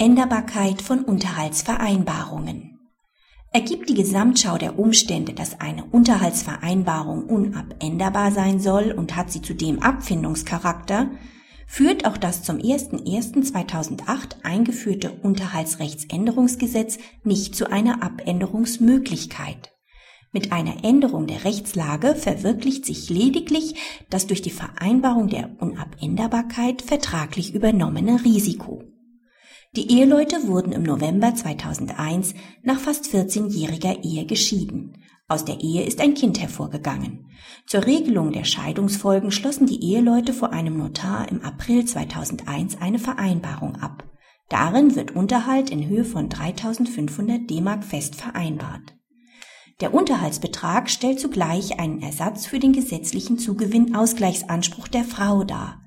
Unabänderbarkeit von Unterhaltsvereinbarungen. Ergibt die Gesamtschau der Umstände, dass eine Unterhaltsvereinbarung unabänderbar sein soll und hat sie zudem Abfindungscharakter, führt auch das zum 01.01.2008 eingeführte Unterhaltsrechtsänderungsgesetz nicht zu einer Abänderungsmöglichkeit. Mit einer Änderung der Rechtslage verwirklicht sich lediglich das durch die Vereinbarung der Unabänderbarkeit vertraglich übernommene Risiko. Die Eheleute wurden im November 2001 nach fast 14-jähriger Ehe geschieden. Aus der Ehe ist ein Kind hervorgegangen. Zur Regelung der Scheidungsfolgen schlossen die Eheleute vor einem Notar im April 2001 eine Vereinbarung ab. Darin wird Unterhalt in Höhe von 3500 D-Mark fest vereinbart. Der Unterhaltsbetrag stellt zugleich einen Ersatz für den gesetzlichen Zugewinnausgleichsanspruch der Frau dar.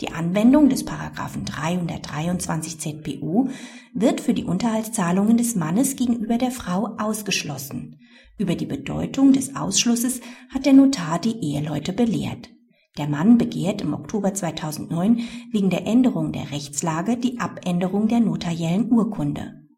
Die Anwendung des Paragraphen 323 ZPU wird für die Unterhaltszahlungen des Mannes gegenüber der Frau ausgeschlossen. Über die Bedeutung des Ausschlusses hat der Notar die Eheleute belehrt. Der Mann begehrt im Oktober 2009 wegen der Änderung der Rechtslage die Abänderung der notariellen Urkunde.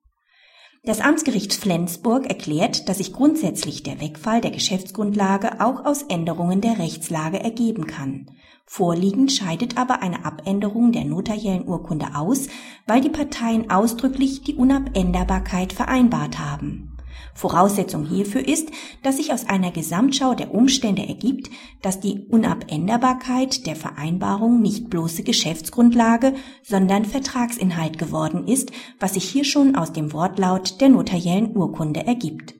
Das Amtsgericht Flensburg erklärt, dass sich grundsätzlich der Wegfall der Geschäftsgrundlage auch aus Änderungen der Rechtslage ergeben kann. Vorliegend scheidet aber eine Abänderung der notariellen Urkunde aus, weil die Parteien ausdrücklich die Unabänderbarkeit vereinbart haben. Voraussetzung hierfür ist, dass sich aus einer Gesamtschau der Umstände ergibt, dass die Unabänderbarkeit der Vereinbarung nicht bloße Geschäftsgrundlage, sondern Vertragsinhalt geworden ist, was sich hier schon aus dem Wortlaut der notariellen Urkunde ergibt.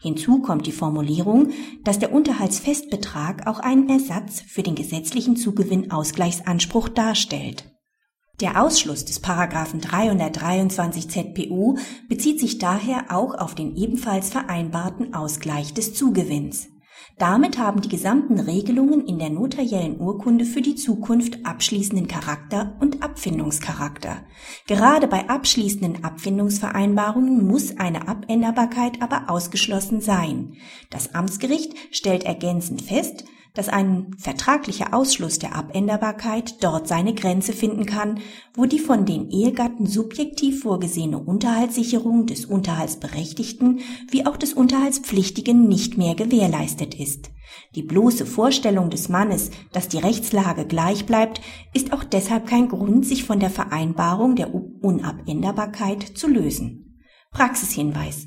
Hinzu kommt die Formulierung, dass der Unterhaltsfestbetrag auch einen Ersatz für den gesetzlichen Zugewinnausgleichsanspruch darstellt. Der Ausschluss des Paragraphen 323 ZPU bezieht sich daher auch auf den ebenfalls vereinbarten Ausgleich des Zugewinns. Damit haben die gesamten Regelungen in der notariellen Urkunde für die Zukunft abschließenden Charakter und Abfindungscharakter. Gerade bei abschließenden Abfindungsvereinbarungen muss eine Abänderbarkeit aber ausgeschlossen sein. Das Amtsgericht stellt ergänzend fest, dass ein vertraglicher Ausschluss der Abänderbarkeit dort seine Grenze finden kann, wo die von den Ehegatten subjektiv vorgesehene Unterhaltssicherung des Unterhaltsberechtigten wie auch des Unterhaltspflichtigen nicht mehr gewährleistet ist. Die bloße Vorstellung des Mannes, dass die Rechtslage gleich bleibt, ist auch deshalb kein Grund, sich von der Vereinbarung der Unabänderbarkeit zu lösen. Praxishinweis.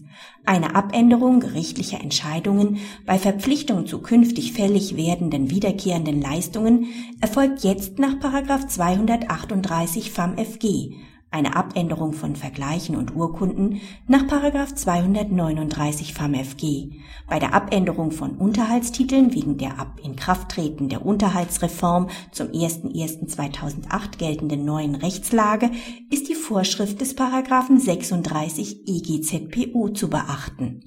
Eine Abänderung gerichtlicher Entscheidungen bei Verpflichtung zu künftig fällig werdenden wiederkehrenden Leistungen erfolgt jetzt nach 238 FAMFG eine Abänderung von Vergleichen und Urkunden nach 239 FAMFG. Bei der Abänderung von Unterhaltstiteln wegen der ab Inkrafttreten der Unterhaltsreform zum 01.01.2008 geltenden neuen Rechtslage ist Vorschrift des Paragraphen 36 EGZPO zu beachten